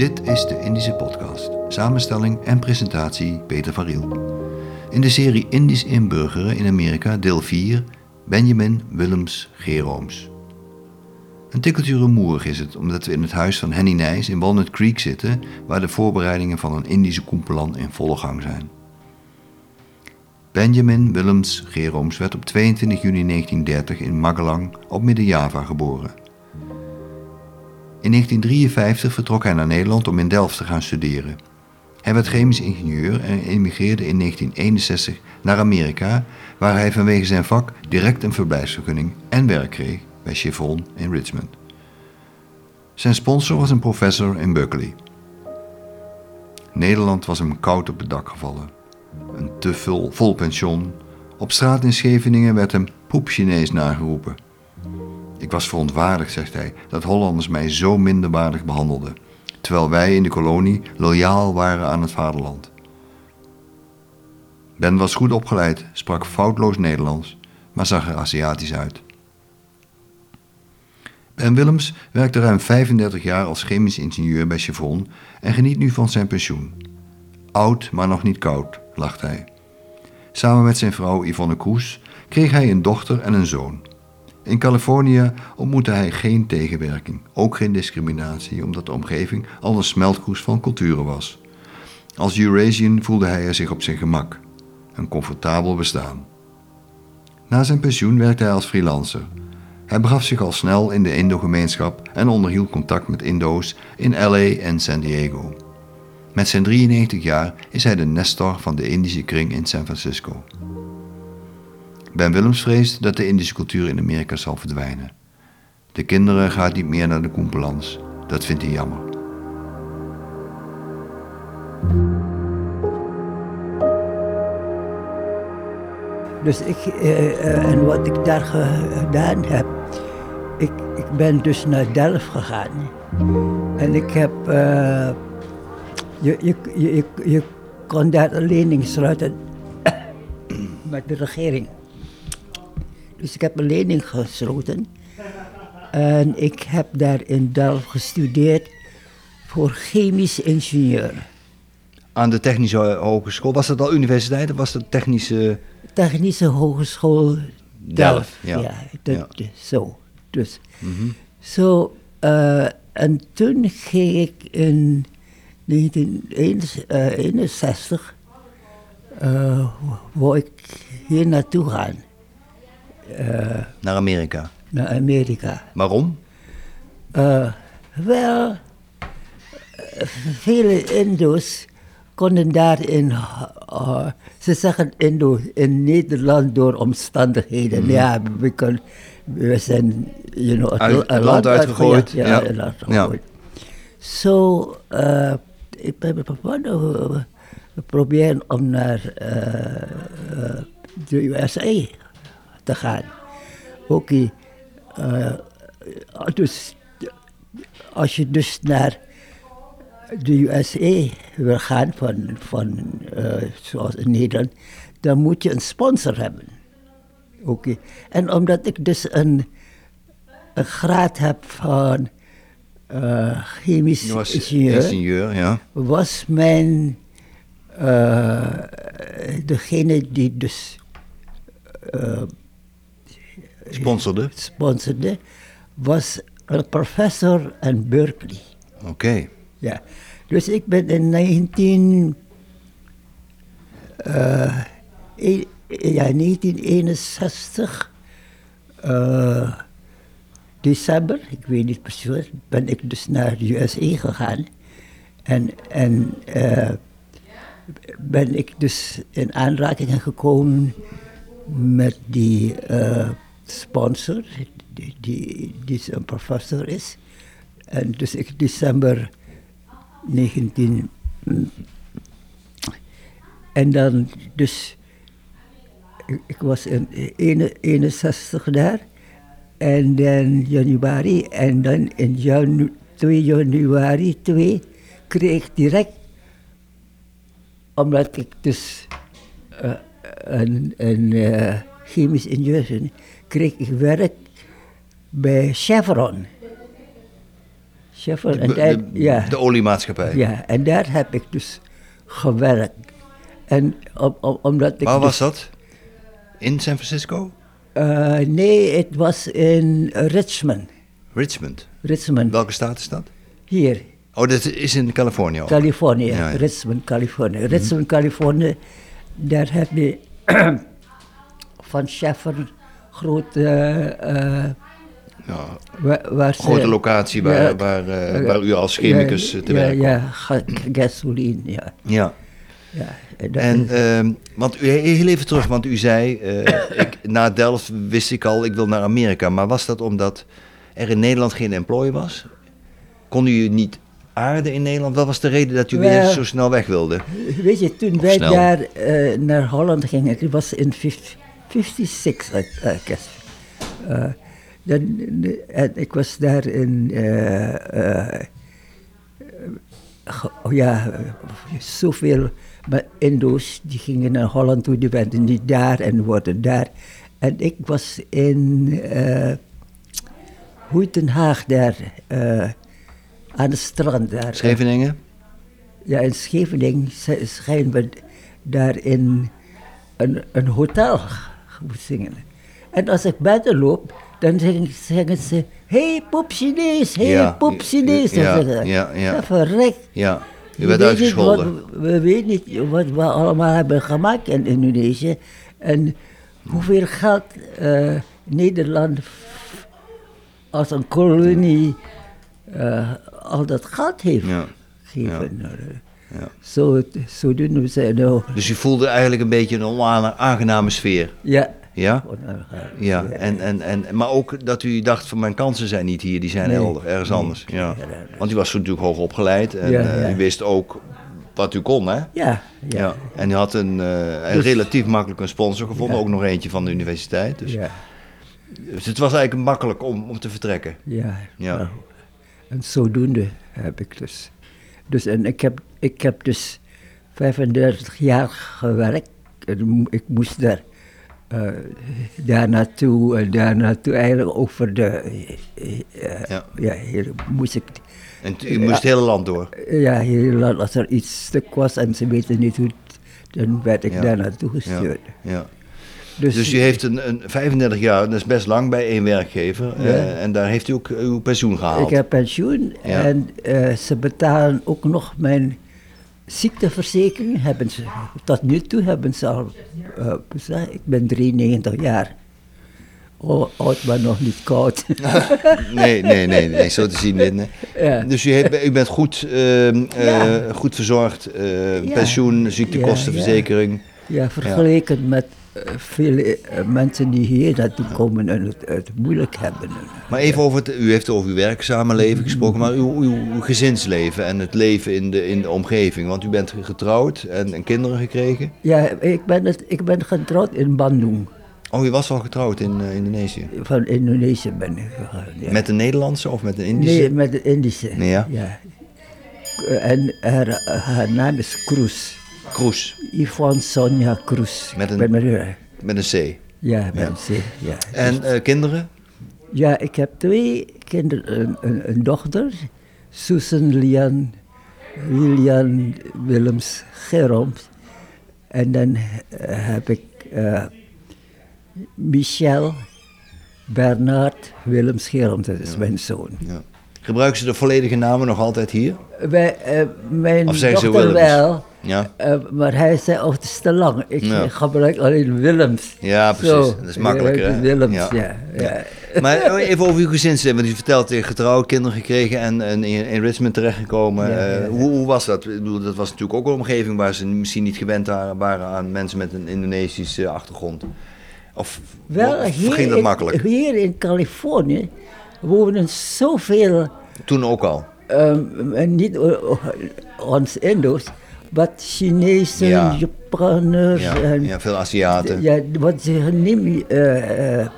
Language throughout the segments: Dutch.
Dit is de Indische Podcast. Samenstelling en presentatie Peter van Riel. In de serie Indisch inburgeren in Amerika, deel 4, Benjamin Willems Gerooms. Een tikkeltje rumoerig is het, omdat we in het huis van Henny Nijs in Walnut Creek zitten, waar de voorbereidingen van een Indische koempelan in volle gang zijn. Benjamin Willems Gerooms werd op 22 juni 1930 in Magelang op Midden-Java geboren. In 1953 vertrok hij naar Nederland om in Delft te gaan studeren. Hij werd chemisch ingenieur en emigreerde in 1961 naar Amerika, waar hij vanwege zijn vak direct een verblijfsvergunning en werk kreeg bij Chevron in Richmond. Zijn sponsor was een professor in Berkeley. Nederland was hem koud op het dak gevallen. Een te vol, vol pension. Op straat in Scheveningen werd hem poep Chinees nageroepen. Ik was verontwaardigd, zegt hij, dat Hollanders mij zo minderwaardig behandelden, terwijl wij in de kolonie loyaal waren aan het vaderland. Ben was goed opgeleid, sprak foutloos Nederlands, maar zag er Aziatisch uit. Ben Willems werkte ruim 35 jaar als chemisch ingenieur bij Chevron en geniet nu van zijn pensioen. Oud, maar nog niet koud, lacht hij. Samen met zijn vrouw Yvonne Kroes kreeg hij een dochter en een zoon. In Californië ontmoette hij geen tegenwerking, ook geen discriminatie, omdat de omgeving al een smeltkroes van culturen was. Als Eurasian voelde hij er zich op zijn gemak, een comfortabel bestaan. Na zijn pensioen werkte hij als freelancer. Hij begaf zich al snel in de Indo-gemeenschap en onderhield contact met Indo's in LA en San Diego. Met zijn 93 jaar is hij de nestor van de Indische kring in San Francisco. Ben Willems vreest dat de Indische cultuur in Amerika zal verdwijnen. De kinderen gaan niet meer naar de Koempelans. Dat vindt hij jammer. Dus ik, uh, en wat ik daar gedaan heb, ik, ik ben dus naar Delft gegaan. En ik heb, uh, je, je, je, je kon daar een lening sluiten met de regering. Dus ik heb een lening gesloten. En ik heb daar in Delft gestudeerd voor chemisch ingenieur. Aan de Technische Hogeschool, was dat al universiteit of was dat Technische... Technische Hogeschool Delft, ja. dat, Zo, dus. Mm Zo, uh, en toen ging ik in 1961, uh, wou ik hier naartoe gaan. Uh, naar Amerika? Naar Amerika. Waarom? Uh, wel, vele Indo's konden daarin, uh, ze zeggen Indo in Nederland door omstandigheden. Mm. Ja, we, kunnen, we zijn you know, Uit, land uitgegooid. Ja, ja. ja. uitgegooid. Zo, ja. ik ben we proberen om naar de USA te gaan. Oké, okay. uh, dus als je dus naar de USA wil gaan, van, van, uh, zoals in Nederland, dan moet je een sponsor hebben. Oké. Okay. En omdat ik dus een, een graad heb van uh, chemisch was ingenieur, ingenieur ja. was mijn, uh, degene die dus sponsorde? sponsorde, was een professor in Berkeley. Oké. Okay. Ja, dus ik ben in 19, uh, ja, 1961, uh, december, ik weet niet precies, ben ik dus naar de USA gegaan. En, en uh, ben ik dus in aanraking gekomen met die sponsor, die, die, professor is. En dus ik december 19. En dan dus, ik, was in 61 daar. En dan januari, en dan in janu 2 januari 2 kreeg ik direct, omdat ik dus uh, een, een uh, chemisch ingenieur kreeg ik werk bij Chevron. Chevron. De, En daar, de- ja, de oliemaatschappij. ja, en daar heb ik dus gewerkt. En om, om- omdat ik. Waar dus- was dat? In San Francisco? Eh, nee, het was in Richmond. Richmond. Richmond, Welke staat is dat? hier, Oh, dat is in Californië. ook. Californië. Ja, ja. Richmond, Californië. Richmond, Californië, daar heb je van Chevron grote. eh, Ja, waar, waar ze- grote locatie waar, Ja, waar, eh, eh, waar u als chemicus ja, eh, te ja, werk Ja, ga- gasoline, ja. Ja. ja. En is- ehm, want u, heel even terug, want u zei, eh, ik, na Delft wist ik al, ik wil naar Amerika. Maar was dat omdat er in Nederland geen employ was? Kon u niet aarden in Nederland? Wat was de reden dat u weer zo snel weg wilde? Weet je, toen wij snel. daar eh, naar Holland gingen, het was in 50 56, I I guess. Eh, dan, en ik was daar in, eh, eh, oh ja, eh, zoveel Indo's, die gingen naar Holland toe, die werden niet daar en worden daar. En ik was in, eh hoe heet Den Haag daar, eh, aan het strand daar. Scheveningen? Ja, in Scheveningen sch- schijnen we daar in een, een hotel moet zingen. En als ik buiten loop, dan zeggen, zeggen ze... hey, poep Chinees, hey, Ja, poep Chinees. ja, ja, ja. Ja, verrek. Ja, u werd uitgescholden. niet wat- we weten niet wat we allemaal hebben gemaakt in Indonesië. En hoeveel geld eh, Nederland als een kolonie eh, al dat geld heeft gegeven. Ja. Zo, zo doen we nou. Dus u voelde eigenlijk een beetje een onaangename sfeer. Ja. Ja? Ja, en, en, en, maar ook dat u dacht van mijn kansen zijn niet hier, die zijn Nee. elders, ergens Nee. anders. Ja. Want u was natuurlijk hoog opgeleid en Ja, eh, ja. u wist ook wat u kon, hè? Ja, ja. Ja. En u had een, eh, een Dus- relatief makkelijk een sponsor gevonden, ook nog eentje van de universiteit. Dus, ja, dus het was eigenlijk makkelijk om, om te vertrekken. ja. Ja. Nou, en zodoende heb ik dus. Dus en ik heb, ik heb dus 35 jaar gewerkt. Ik moest daar, eh, daar naartoe en daar naartoe eigenlijk over de. eh, eh, Ja. ja, hier moest ik. En u moest het hele land door. Ja, heel lang als er iets stuk was en ze weten niet hoe, het- dan werd ik Ja. daar naartoe Ja. gestuurd. Ja. Dus u heeft een, een 35 jaar, dat is best lang bij één werkgever. Ja. eh, en daar heeft u ook uw pensioen gehaald. Ik heb pensioen Ja. en eh, ze betalen ook nog mijn ziekteverzekering. Hebben ze, tot nu toe hebben ze al eh, ik ben 93 jaar. O- Oud, maar nog niet koud. Nee, nee, nee, nee, zo te zien. nee. Ja. Dus u, heeft, u bent goed, ehm, eh, goed verzorgd, eh, Ja. pensioen, ziektekostenverzekering. ja, vergeleken met vele eh, mensen die hier naartoe komen en het, het moeilijk hebben. Maar even over het, u heeft over uw werkzamenleven gesproken, maar uw, uw, gezinsleven en het leven in de, in de omgeving. Want u bent getrouwd en, en kinderen gekregen. Ja, ik ben, het, ik ben getrouwd in Bandung. Oh, u was al getrouwd in eh, Indonesië. Van Indonesië ben ik gegaan. Ja. Met een Nederlandse of met een Indische? Nee, met de Indische. Ja. En haar, haar naam is Cruz. Kroes, Yvonne Sonja Cruz. Met een- met een C. Ja, met een C, ja. En eh, kinderen? Ja, ik heb twee kinderen. Een, een, een dochter, Susan Lian, William Willems Geroms. En dan eh, heb ik eh, Michel Bernard Willems Geroms, dat is mijn zoon. Ja. Gebruiken ze de volledige namen nog altijd hier? Wij, mijn Of ze dochter Willems? wel, Ja. eh, maar hij zei, oh, het is te lang. Ik Ja. gebruik alleen Willems. Ja, precies. Zo, Dat is makkelijker, eh? Willems, Ja. ja. Maar even over uw gezinsleven. Want u vertelt, eh, getrouwd, kinderen gekregen en, en in, in Richmond terechtgekomen. Eh. Hoe, hoe was dat? Ik bedoel, dat was natuurlijk ook een omgeving waar ze misschien niet gewend waren, aan mensen met een Indonesische achtergrond. Of, Wel, of hier, ging dat in, makkelijk? hier in Californië wonen zoveel, Toen ook al. ehm, en niet ons Indo's, maar Chinezen, Ja. Japanners Ja, en ja, veel Aziaten. ja, wat ze nemen, eh, eh,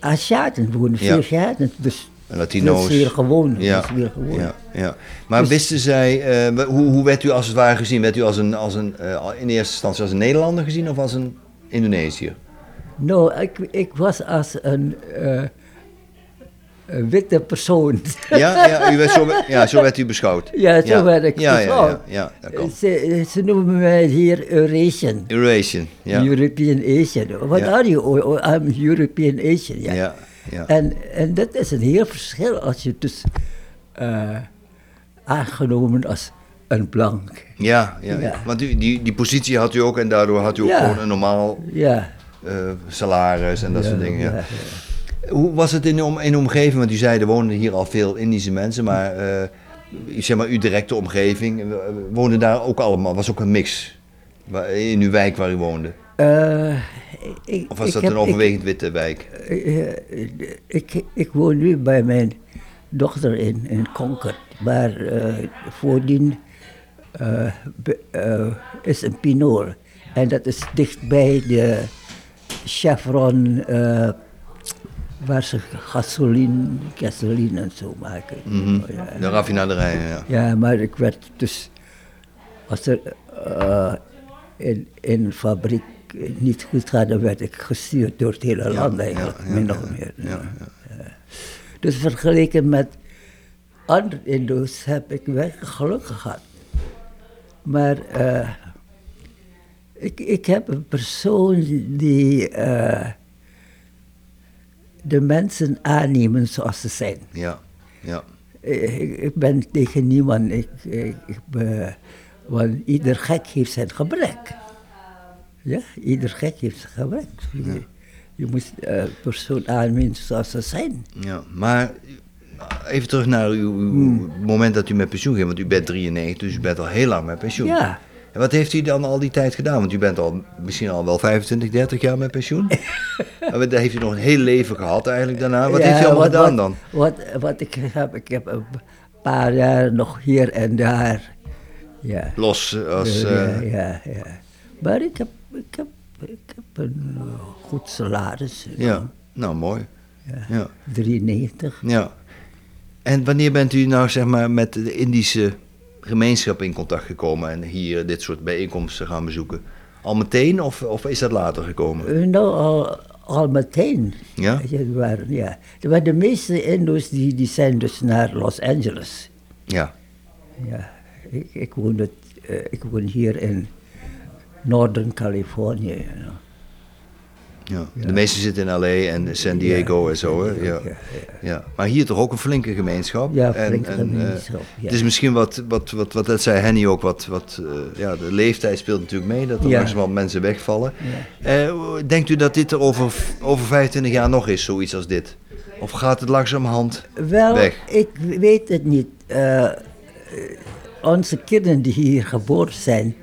Aziaten wonen, veel Aziaten, dus Latino's. dat is weer gewoon. Ja, weer gewoon. ja, ja. Maar Dus- wisten zij, eh, hoe, hoe werd u als het ware gezien? Werd u als een, als een, eh, in eerste instantie als een Nederlander gezien of als een Indonesiër? Nou, ik, ik was als een, een witte persoon. Ja, ja, u werd zo, ja, zo werd u beschouwd. Ja, zo werd ik ja, ja, ja, beschouwd. ja, kan. Ze, ze noemen mij hier Eurasian. Eurasian, ja. European Asian. What Ja. are you? Oh, oh, I'm European Asian. Ja. Ja, ja. En, en dat is een heel verschil als je dus eh, aangenomen als een blank. Ja, ja, Ja. want u, die, die positie had u ook en daardoor had u ook Ja. gewoon een normaal Ja. eh, salaris en dat soort dingen. Ja. Hoe was het in de, om, in de omgeving? Want u zei, er woonden hier al veel Indische mensen, maar eh, zeg maar uw directe omgeving, eh, woonden daar ook allemaal, was ook een mix in uw wijk waar u woonde? Eh, ik, Of was ik dat heb- een overwegend witte wijk? Ik, ik, ik woon nu bij mijn dochter in, in Concord, maar voordien is een Pinoor. En dat is dichtbij de Chevron, eh, waar ze gasoline, gasoline en zo maken. Mhm. ja. De raffinaderij, ja. Ja, maar ik werd dus, als er eh, in, in een fabriek niet goed gaat, dan werd ik gestuurd door het hele land eigenlijk, ja, min ja, of meer. ja, ja. Dus vergeleken met andere Indo's heb ik wel geluk gehad. Maar eh, ik, ik heb een persoon die eh, de mensen aannemen zoals ze zijn. Ja, ja. Eh, Ik, ik ben tegen niemand. Ik, ik, want ieder gek heeft zijn gebrek. Ja, ieder gek heeft zijn gebrek. Je, je moet een persoon aannemen zoals ze zijn. Ja, maar even terug naar uw, uw moment dat u met pensioen ging, want u bent 93, dus u bent al heel lang met pensioen. Ja. En wat heeft u dan al die tijd gedaan? Want u bent al misschien al wel 25, 30 jaar met pensioen. en wat- daar heeft u nog een heel leven gehad eigenlijk daarna. Wat Ja, heeft u allemaal wat- gedaan dan? Wat, wat ik heb, ik heb een paar jaar nog hier en daar. Ja. Los als... ja, eh, ja, ja. Maar ik heb, ik heb, ik heb een eh, goed salaris. ja, nou mooi. Ja. Ja. 93. ja. En wanneer bent u nou zeg maar met de Indische gemeenschap in contact gekomen en hier dit soort bijeenkomsten gaan bezoeken? Al meteen of, of is dat later gekomen? Eh, Nou, al, al meteen. Ja? Waren, ja. Er waren de meeste Indo's die, die zijn dus naar Los Angeles. Ja. Ja, ik, ik, woon, het, eh, ik woon hier in Northern Californië. you know. Ja. De meeste zitten in LA en San Diego en zo. Hè? Ja. Ja. Maar hier toch ook een flinke gemeenschap. Ja, En- flinke en, eh, gemeenschap, ja. Het is misschien wat, wat, wat, wat dat zei Henny ook, wat, wat eh, ja, de leeftijd speelt natuurlijk mee, dat er Ja. langzamerhand mensen wegvallen. Eh, denkt u dat dit er over, over 25 jaar nog is, zoiets als dit? Of gaat het langzamerhand Wel, weg? ik weet het niet. Eh, eh, onze kinderen die hier geboren zijn,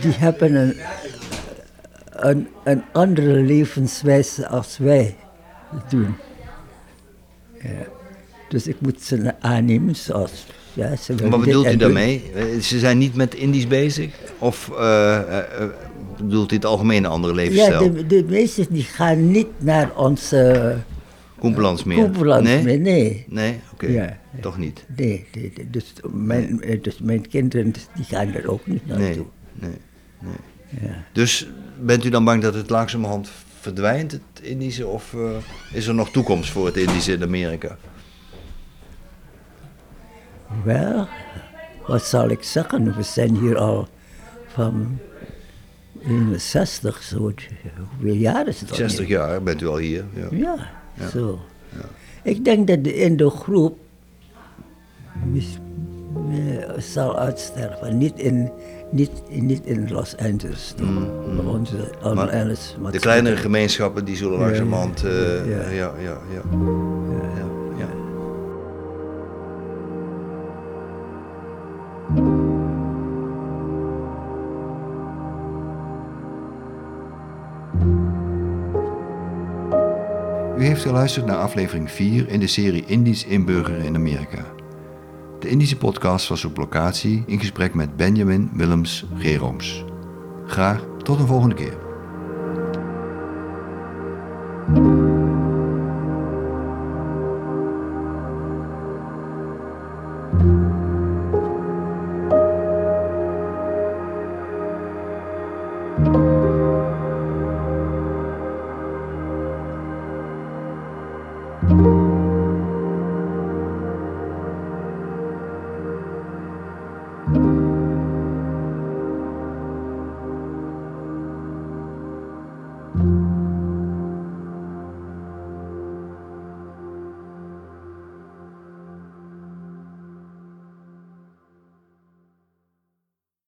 die hebben een, een, een andere levenswijze als wij doen. Ja. Dus ik moet ze aannemen zoals ja, ze Wat bedoelt u daarmee? Eh, Ze zijn niet met Indisch bezig? Of eh, eh, bedoelt u het algemeen een andere Ja, levensstijl? de, de meesten die gaan niet naar onze Koempelands meer? Nee? meer, nee. Nee? Oké, Ja. toch niet. Nee, nee, nee. Dus, mijn, dus mijn kinderen die gaan er ook niet naartoe. Nee, nee, nee. Ja. Dus bent u dan bang dat het langzamerhand verdwijnt, het Indische? Of eh, is er nog toekomst voor het Indische in Amerika? Wel, wat zal ik zeggen? We zijn hier al van 61, zo. Hoeveel jaar is het al? 60 jaar bent u al hier. Ja. Ja, zo. Ik denk dat de Indo-groep eh, zal uitsterven. Niet in, niet, niet in Los Angeles? Onze Mm, Maar Angeles De kleinere gemeenschappen die zullen langzamerhand... eh, ja, ja. ja, ja. ja. ja, ja. U heeft geluisterd naar aflevering 4 in de serie Indisch inburgeren in Amerika. De Indische podcast was op locatie in gesprek met Benjamin Willems Gerooms. Graag tot een volgende keer.